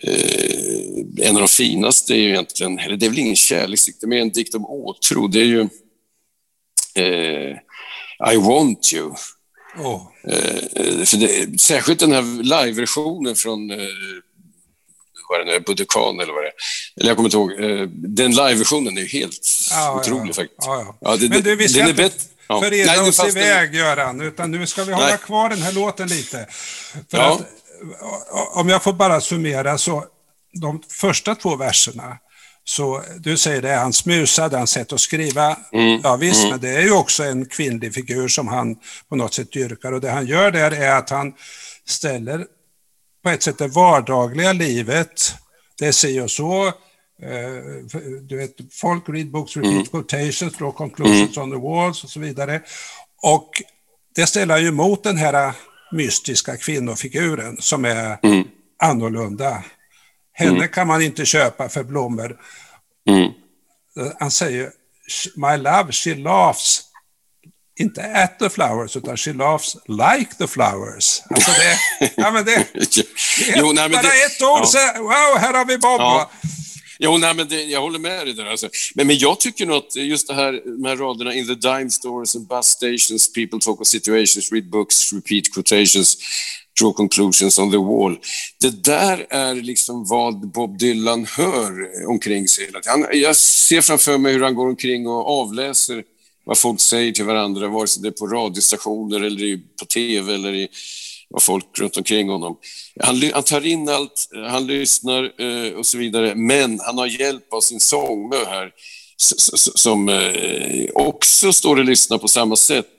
eh, en av de finaste är ju egentligen, eller det är väl ingen kärleksdikt, det är mer en dikt om åtrå. Det är ju eh, I want you. För det, särskilt den här live-versionen från eh, vad är det nu är, Budokan eller vad det är. Eller jag kommer inte ihåg. Eh, den live-versionen är ju helt Ja, otrolig ja, faktiskt. Ja, ja. det- Men du, vi ska är inte nu oss iväg, Göran, utan nu ska vi hålla Nej. kvar den här låten lite. För att, om jag får bara summera, så de första två verserna, så du säger det är hans musa, det är hans sätt att skriva. Mm. Ja visst, men det är ju också en kvinnlig figur som han på något sätt dyrkar. Och det han gör där är att han ställer på ett sätt det vardagliga livet, det si och så. eh, Du vet, folk read books, repeat quotations, draw conclusions on the walls och så vidare. Och det ställer ju emot den här mystiska kvinnofiguren som är annorlunda. Henne kan man inte köpa för blommor. Mm. Han säger, my love, she laughs inte at the flowers, utan she laughs like the flowers. Alltså det, ja men det, jo, nej, men bara det, ett ord ja. så, wow, här har vi Bob. Ja. Jo, nej, men det, jag håller med dig där. Alltså. Men, men jag tycker nog att just det här, de här raderna in the dime stores and bus stations, people talk of situations, read books, repeat quotations, draw conclusions on the wall. Det där är liksom vad Bob Dylan hör omkring sig. hela tiden. Han, jag ser framför mig hur han går omkring och avläser vad folk säger till varandra, vare sig det är på radiostationer eller på tv eller i vad folk runt omkring honom. Han, han tar in allt, han lyssnar eh, och så vidare, men han har hjälp av sin sångmö här som eh, också står och lyssnar på samma sätt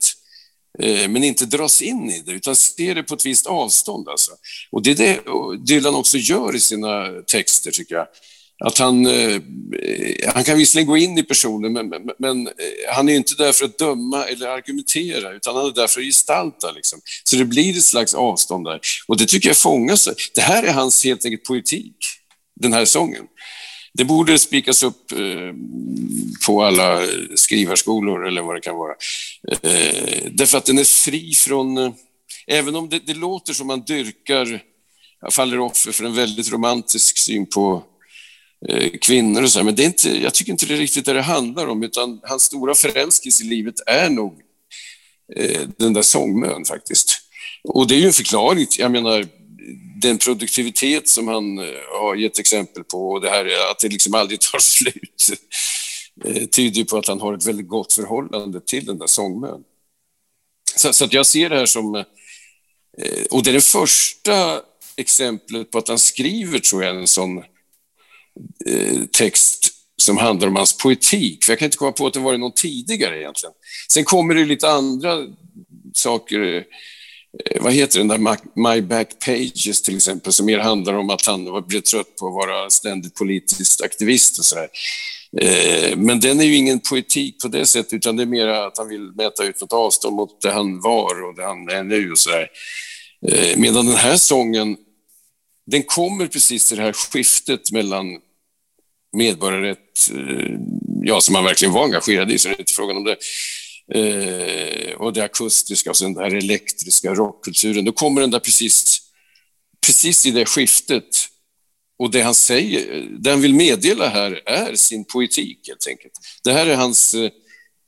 Eh, men inte dras in i det, utan ser det på ett visst avstånd. Alltså. Och det är det Dylan också gör i sina texter, tycker jag. att han, eh, han kan visserligen gå in i personen, men, men, men eh, han är inte där för att döma eller argumentera, utan han är där för att gestalta. Liksom. Så det blir ett slags avstånd där. Och det tycker jag fångas. Det här är hans helt enkelt politik, den här sången. Det borde spikas upp eh, på alla skrivarskolor eller vad det kan vara. Eh, därför att den är fri från... Eh, även om det, det låter som man dyrkar, faller offer för en väldigt romantisk syn på eh, kvinnor och så, men det är inte, jag tycker inte det är riktigt det det handlar om, utan hans stora förälskelse i livet är nog eh, den där sångmön faktiskt. Och det är ju en förklaring, jag menar, den produktivitet som han eh, har gett exempel på och det här att det liksom aldrig tar slut eh, tyder på att han har ett väldigt gott förhållande till den där sångmön. Så, så att jag ser det här som... Eh, och det är det första exemplet på att han skriver, tror jag, en sån text som handlar om hans poetik. För jag kan inte komma på att det varit någon tidigare egentligen. Sen kommer det lite andra saker Eh, vad heter den där My Back Pages till exempel, som mer handlar om att han blev trött på att vara ständigt politiskt aktivist och sådär. Eh, men den är ju ingen poetik på det sättet, utan det är mer att han vill mäta ut något avstånd mot det han var och det han är nu och sådär. Eh, medan den här sången, den kommer precis i det här skiftet mellan medborgarrätt, ja, som han verkligen var engagerad i, så det är inte frågan om det, eh, och det akustiska och sen den här elektriska rockkulturen. Då kommer den där precis, precis i det skiftet. Och det han säger, det han vill meddela här är sin poetik helt enkelt. Det här är hans eh,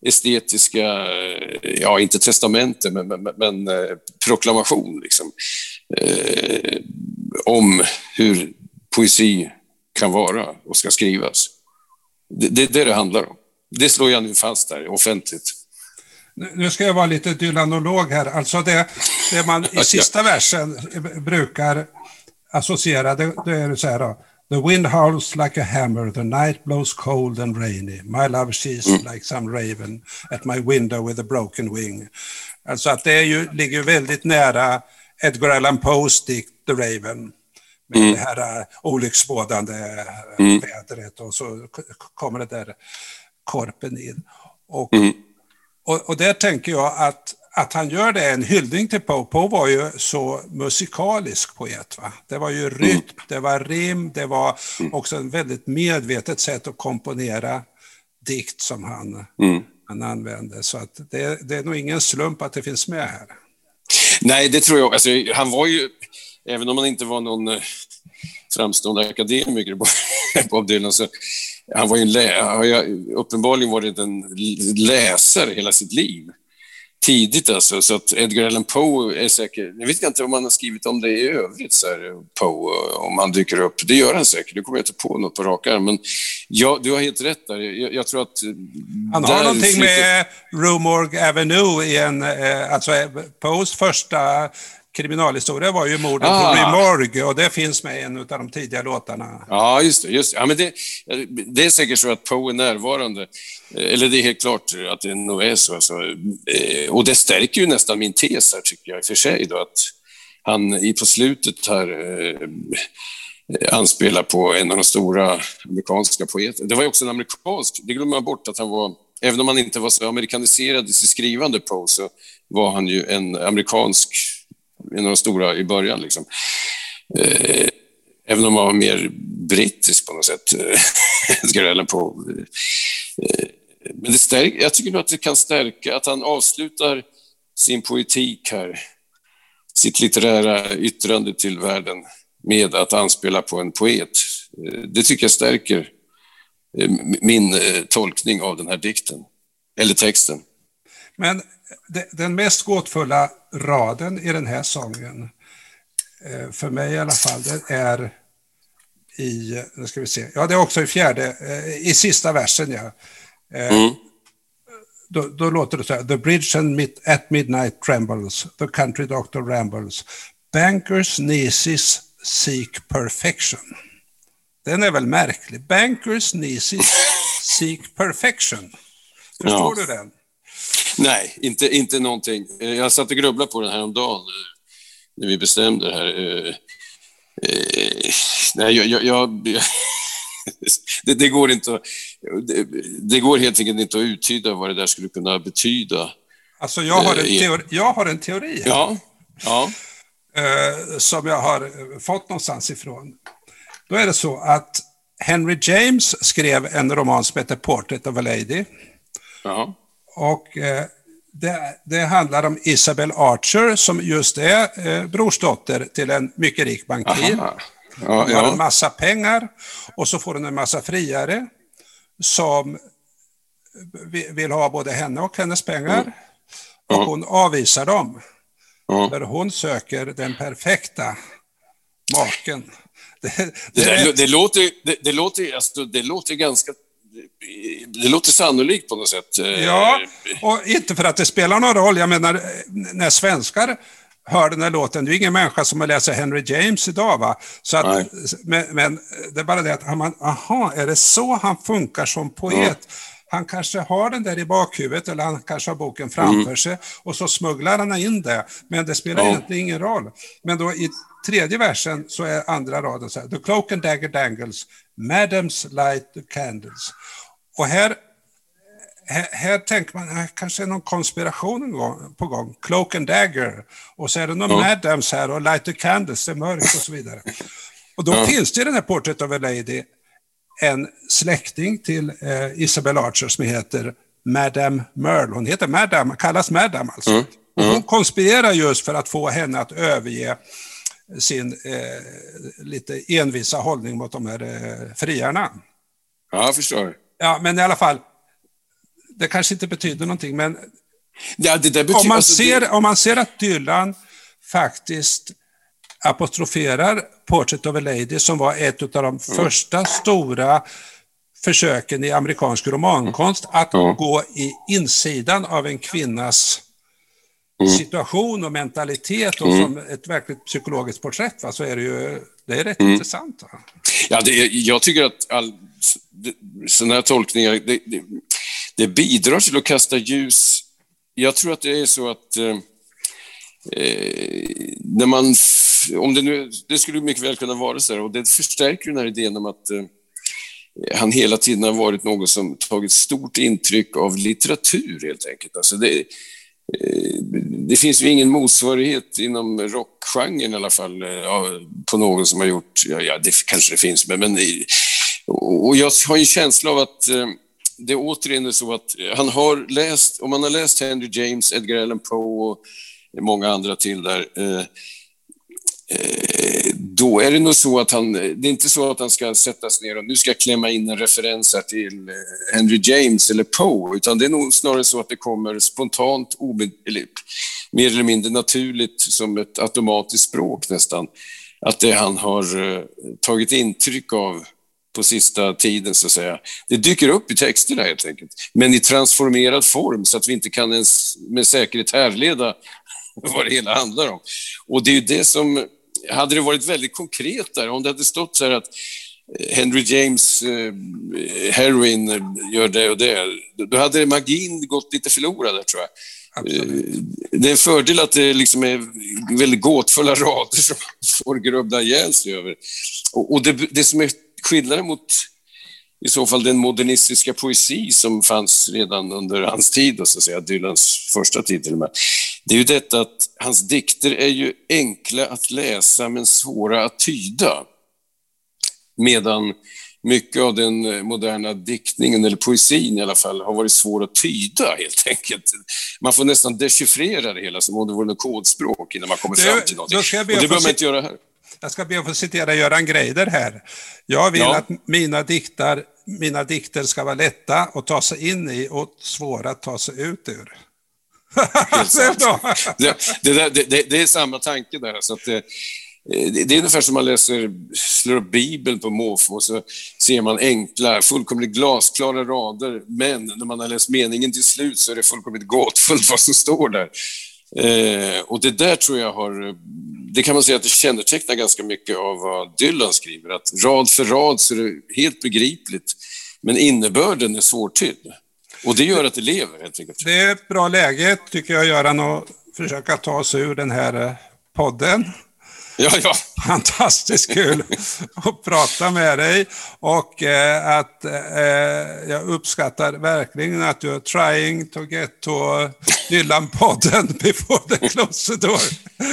estetiska, eh, ja inte testamente, men, men, men eh, proklamation liksom. Eh, om hur poesi kan vara och ska skrivas. Det är det det handlar om. Det slår jag nu fast här offentligt. Nu ska jag vara lite dylanolog här. Alltså det, det man i sista versen brukar associera, det, det är så här då. The wind howls like a hammer, the night blows cold and rainy. My love she's mm. like some raven at my window with a broken wing. Alltså att det är ju, ligger väldigt nära Edgar Allan Poes dikt The Raven. Med mm. det här uh, olycksbådande mm. vädret och så kommer det där korpen in. Och mm. Och, och där tänker jag att, att han gör det en hyllning till Poe. Poe var ju så musikalisk poet. Va? Det var ju rytm, mm. det var rim, det var också en väldigt medvetet sätt att komponera dikt som han, mm. han använde. Så att det, det är nog ingen slump att det finns med här. Nej, det tror jag. Alltså, han var ju, även om han inte var någon eh, framstående akademiker, Bob Dylan, så han var ju lä har uppenbarligen varit en läsare hela sitt liv. Tidigt alltså, så att Edgar Allan Poe är säkert, jag vet inte om han har skrivit om det i övrigt, så här, Poe, om han dyker upp. Det gör han säkert, det kommer jag inte på något på rak arm. Men ja, du har helt rätt där. Jag, jag tror att... Han har någonting med Rumorg Avenue i en, eh, alltså eh, Poes första kriminalhistoria var ju mordet ah. på Remorgue och det finns med i en av de tidiga låtarna. Ja, just det. Just det. Ja, men det, det är säkert så att Poe är närvarande. Eller det är helt klart att det nog är så. Alltså. Eh, och det stärker ju nästan min tes här, tycker jag, i och för sig. Då, att han i på slutet här eh, anspelar på en av de stora amerikanska poeterna. Det var ju också en amerikansk, det glömmer man bort att han var, även om han inte var så amerikaniserad i sitt skrivande Poe, så var han ju en amerikansk en av de stora i början. Liksom. Eh, även om han var mer brittisk på något sätt, eh, på. Eh, men det stärk, jag tycker nog att det kan stärka att han avslutar sin poetik här, sitt litterära yttrande till världen med att anspela på en poet. Eh, det tycker jag stärker eh, min tolkning av den här dikten, eller texten. Men den mest gåtfulla raden i den här sången, eh, för mig i alla fall, det är i, nu ska vi se, ja det är också i fjärde, eh, i sista versen ja. Eh, mm. Då, då, låter det så här, the bridge at midnight trembles, the country doctor rambles, bankers nieces seek perfection. Den är väl märklig. Bankers nieces seek perfection. Förstår ja. du den? Nej, inte, inte någonting. Eh, jag satt och grubblade på den här om dagen eh, när vi bestämde det här. Eh, nej, jag, jag, jag, det, det, går inte det, det, går helt enkelt inte att uttyda vad det där skulle kunna betyda. Alltså jag har en teori, jag har en teori här, ja, ja. Som jag har fått någonstans ifrån. Då är det så att Henry James skrev en roman som heter Portrait of a Lady. Ja. Och eh, det, det, handlar om Isabel Archer som just är eh, brorsdotter till en mycket rik bankir. Ja, hon har en massa pengar och så får hon en massa friare som vill ha både henne och hennes pengar. Mm. Och hon avvisar dem. Mm. För hon söker den perfekta maken. Det, det, det, det låter, det, låter, alltså, det låter ganska det låter sannolikt på något sätt. Ja, och inte för att det spelar någon roll. Jag menar, när svenskar hör den här låten, det är ingen människa som läser Henry James idag. Va? Så att, men, men, det är bara det att, man, aha, är det så han funkar som poet? Ja. Han kanske har den där i bakhuvudet eller han kanske har boken framför mm. sig och så smugglar han in det. Men det spelar ja. egentligen ingen roll. Men då i tredje versen så är andra raden så här. The cloak and dagger dangles, madams light the candles. Och här, här, här tänker man, här kanske är någon konspiration på gång. Cloak and dagger. Och så är det någon ja. madams här och light the candles, det är mörkt och så vidare. Och då ja. finns det i den här Portrait of a Lady en släkting till eh, Isabel Archer som heter Madame Merle. Hon heter Madame, kallas Madame alltså. Mm. Och hon konspirerar just för att få henne att överge sin eh, lite envisa hållning mot de här eh, friarna. Ja, jag förstår. Ja, men i alla fall, det kanske inte betyder någonting, men ja, betyder, om, man alltså, ser, det... om man ser att Dylan faktiskt apostroferar Portrait of a Lady som var ett av de mm. första stora försöken i amerikansk romankonst att mm. gå i insidan av en kvinnas. Situation och mentalitet och som ett verkligt psykologiskt porträtt, va, så är det ju det är rätt intressant. Va? Ja, det jag tycker att all, sådana här tolkningar, det, det, det, bidrar till att kasta ljus. Jag tror att det är så att eh, eh när man om det nu, det skulle mycket väl kunna vara så här, och det förstärker den här idén om att eh, han hela tiden har varit någon som tagit stort intryck av litteratur helt enkelt. Alltså det, Eh, det finns ju ingen motsvarighet inom rockgenren i alla fall eh, på någon som har gjort, ja, ja det kanske det finns, men, men och jag har en känsla av att eh, det återigen är så att han har läst, om man har läst Henry James, Edgar Allan Poe och många andra till där, Eh, då är det nog så att han, det är inte så att han ska sättas ner och nu ska jag klämma in en referens här till eh, Henry James eller Poe, utan det är nog snarare så att det kommer spontant, eller, mer eller mindre naturligt som ett automatiskt språk nästan. Att det han har uh, tagit intryck av på sista tiden, så att säga. Det dyker upp i texterna helt enkelt, men i transformerad form så att vi inte kan ens med säkerhet härleda vad det hela handlar om. Och det är ju det som hade det varit väldigt konkret där, om det hade stått så här att eh, Henry James eh, heroin eh, gör det och det, då hade magin gått lite förlorad där tror jag. Absolut. Eh, det är en fördel att det liksom är väldigt gåtfulla rader som man får grubbla ihjäl sig över. Och, och det, det som är skillnaden mot i så fall den modernistiska poesi som fanns redan under hans tid, så att säga, Dylans första tid till och med. Det är ju detta att hans dikter är ju enkla att läsa men svåra att tyda. Medan mycket av den moderna diktningen, eller poesin i alla fall, har varit svår att tyda helt enkelt. Man får nästan dechiffrera det hela som om det vore något kodspråk innan man kommer fram till någonting. Och det behöver man inte göra här. Jag ska be att få citera Göran Greider här. Jag vill ja. att mina, diktar, mina dikter ska vara lätta att ta sig in i och svåra att ta sig ut ur. Det, det, det, det, är samma tanke där. Så att det, det är ungefär som man läser, slår upp Bibeln på måfå och så ser man enkla, fullkomligt glasklara rader, men när man har läst meningen till slut så är det fullkomligt gåtfullt vad som står där. Eh, och det där tror jag har, det kan man säga att det kännetecknar ganska mycket av vad Dylan skriver, att rad för rad så är det helt begripligt, men innebörden är svårtydd. Och det gör att det lever helt enkelt. Det är ett bra läge tycker jag Göran att försöka ta sig ur den här eh, podden. Ja, ja. Fantastiskt kul att prata med dig och eh, att eh, jag uppskattar verkligen att du är trying to get to Dylan-podden before the close door.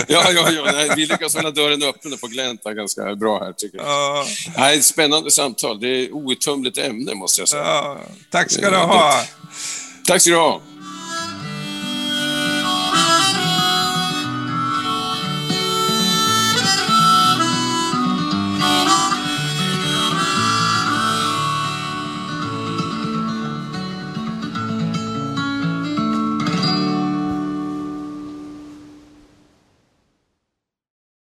Ja, ja, ja. Nej, vi lyckas hålla dörren öppen på glänta ganska bra här, tycker jag. Ja, Nej, spännande samtal. Det är outtömligt ämne, måste jag säga. ja, tack ska du ha. Tack ska du ha.